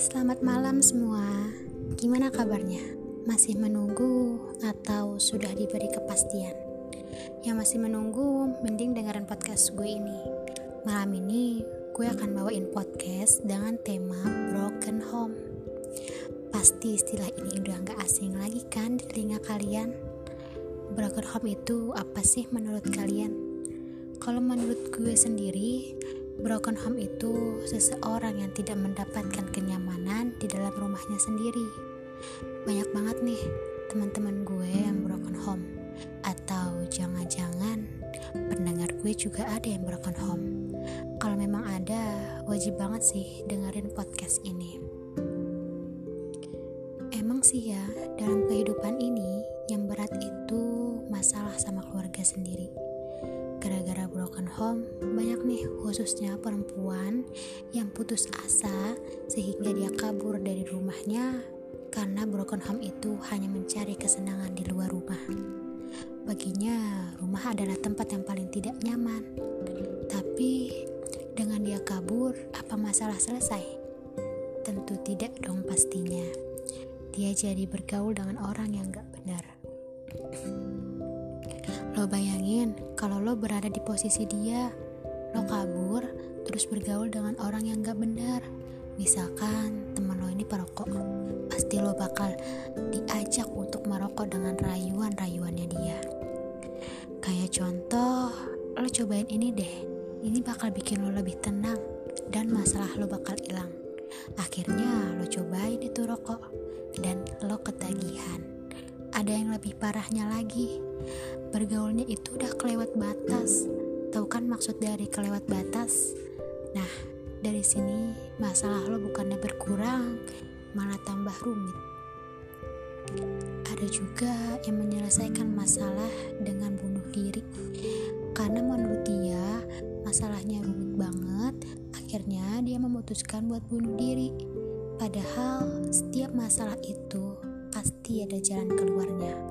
Selamat malam semua. Gimana kabarnya? Masih menunggu atau sudah diberi kepastian? Yang masih menunggu, mending dengerin podcast gue ini. Malam ini, gue akan bawain podcast dengan tema Broken Home. Pasti istilah ini udah gak asing lagi kan di telinga kalian? Broken home itu apa sih menurut kalian? Kalau menurut gue sendiri, Broken home itu seseorang yang tidak mendapatkan di dalam rumahnya sendiri. Banyak banget nih teman-teman gue yang broken home. Atau jangan-jangan pendengar gue juga ada yang broken home. Kalau memang ada, wajib banget sih dengerin podcast ini. Emang sih ya, dalam kehidupan ini yang berat itu masalah sama keluarga sendiri Gara-gara broken home, banyak nih khususnya perempuan yang putus asa sehingga dia kabur dari rumahnya karena broken home itu hanya mencari kesenangan di luar rumah. Baginya, rumah adalah tempat yang paling tidak nyaman. Tapi, dengan dia kabur, apa masalah selesai? Tentu tidak dong pastinya. Dia jadi bergaul dengan orang yang gak benar. Lo bayangin kalau lo berada di posisi dia, lo kabur terus bergaul dengan orang yang gak benar. Misalkan teman lo ini perokok, pasti lo bakal diajak untuk merokok dengan rayuan-rayuannya dia. Kayak contoh, lo cobain ini deh, ini bakal bikin lo lebih tenang dan masalah lo bakal hilang. Akhirnya lo cobain itu rokok dan lo ketagihan. Ada yang lebih parahnya lagi, bergaulnya itu udah kelewat batas. Tahu kan maksud dari kelewat batas? Nah dari sini masalah lo bukannya berkurang malah tambah rumit. Ada juga yang menyelesaikan masalah dengan bunuh diri. Karena menurut dia masalahnya rumit banget akhirnya dia memutuskan buat bunuh diri. Padahal setiap masalah itu pasti ada jalan keluarnya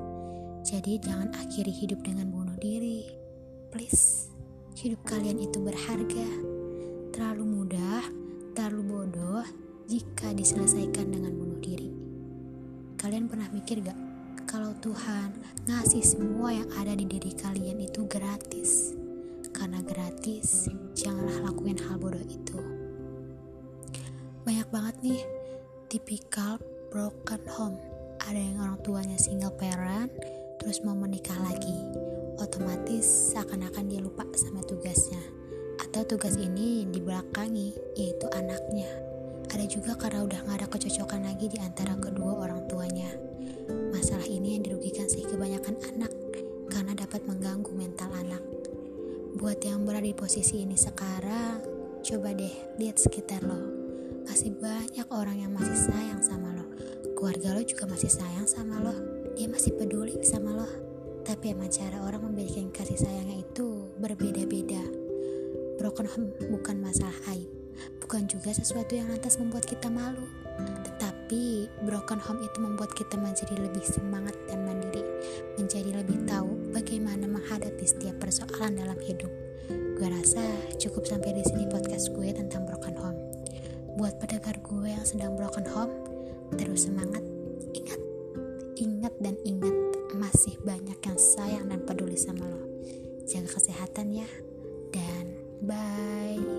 jadi jangan akhiri hidup dengan bunuh diri. Please, hidup kalian itu berharga. Terlalu mudah, terlalu bodoh jika diselesaikan dengan bunuh diri. Kalian pernah mikir gak kalau Tuhan ngasih semua yang ada di diri kalian itu gratis? Karena gratis, janganlah lakuin hal bodoh itu. Banyak banget nih tipikal broken home. Ada yang orang tuanya single parent, terus mau menikah lagi, otomatis seakan-akan dia lupa sama tugasnya. Atau tugas ini dibelakangi, yaitu anaknya. Ada juga karena udah gak ada kecocokan lagi di antara kedua orang tuanya. Masalah ini yang dirugikan sih kebanyakan anak, karena dapat mengganggu mental anak. Buat yang berada di posisi ini sekarang, coba deh lihat sekitar lo. Masih banyak orang yang masih sayang sama lo. Keluarga lo juga masih sayang sama lo dia masih peduli sama lo. Tapi emang cara orang memberikan kasih sayangnya itu berbeda-beda. Broken home bukan masalah aib. Bukan juga sesuatu yang lantas membuat kita malu. Tetapi broken home itu membuat kita menjadi lebih semangat dan mandiri. Menjadi lebih tahu bagaimana menghadapi setiap persoalan dalam hidup. Gue rasa cukup sampai di sini podcast gue tentang broken home. Buat pendengar gue yang sedang broken home terus semangat dan ingat, masih banyak yang sayang dan peduli sama lo. Jaga kesehatan ya, dan bye.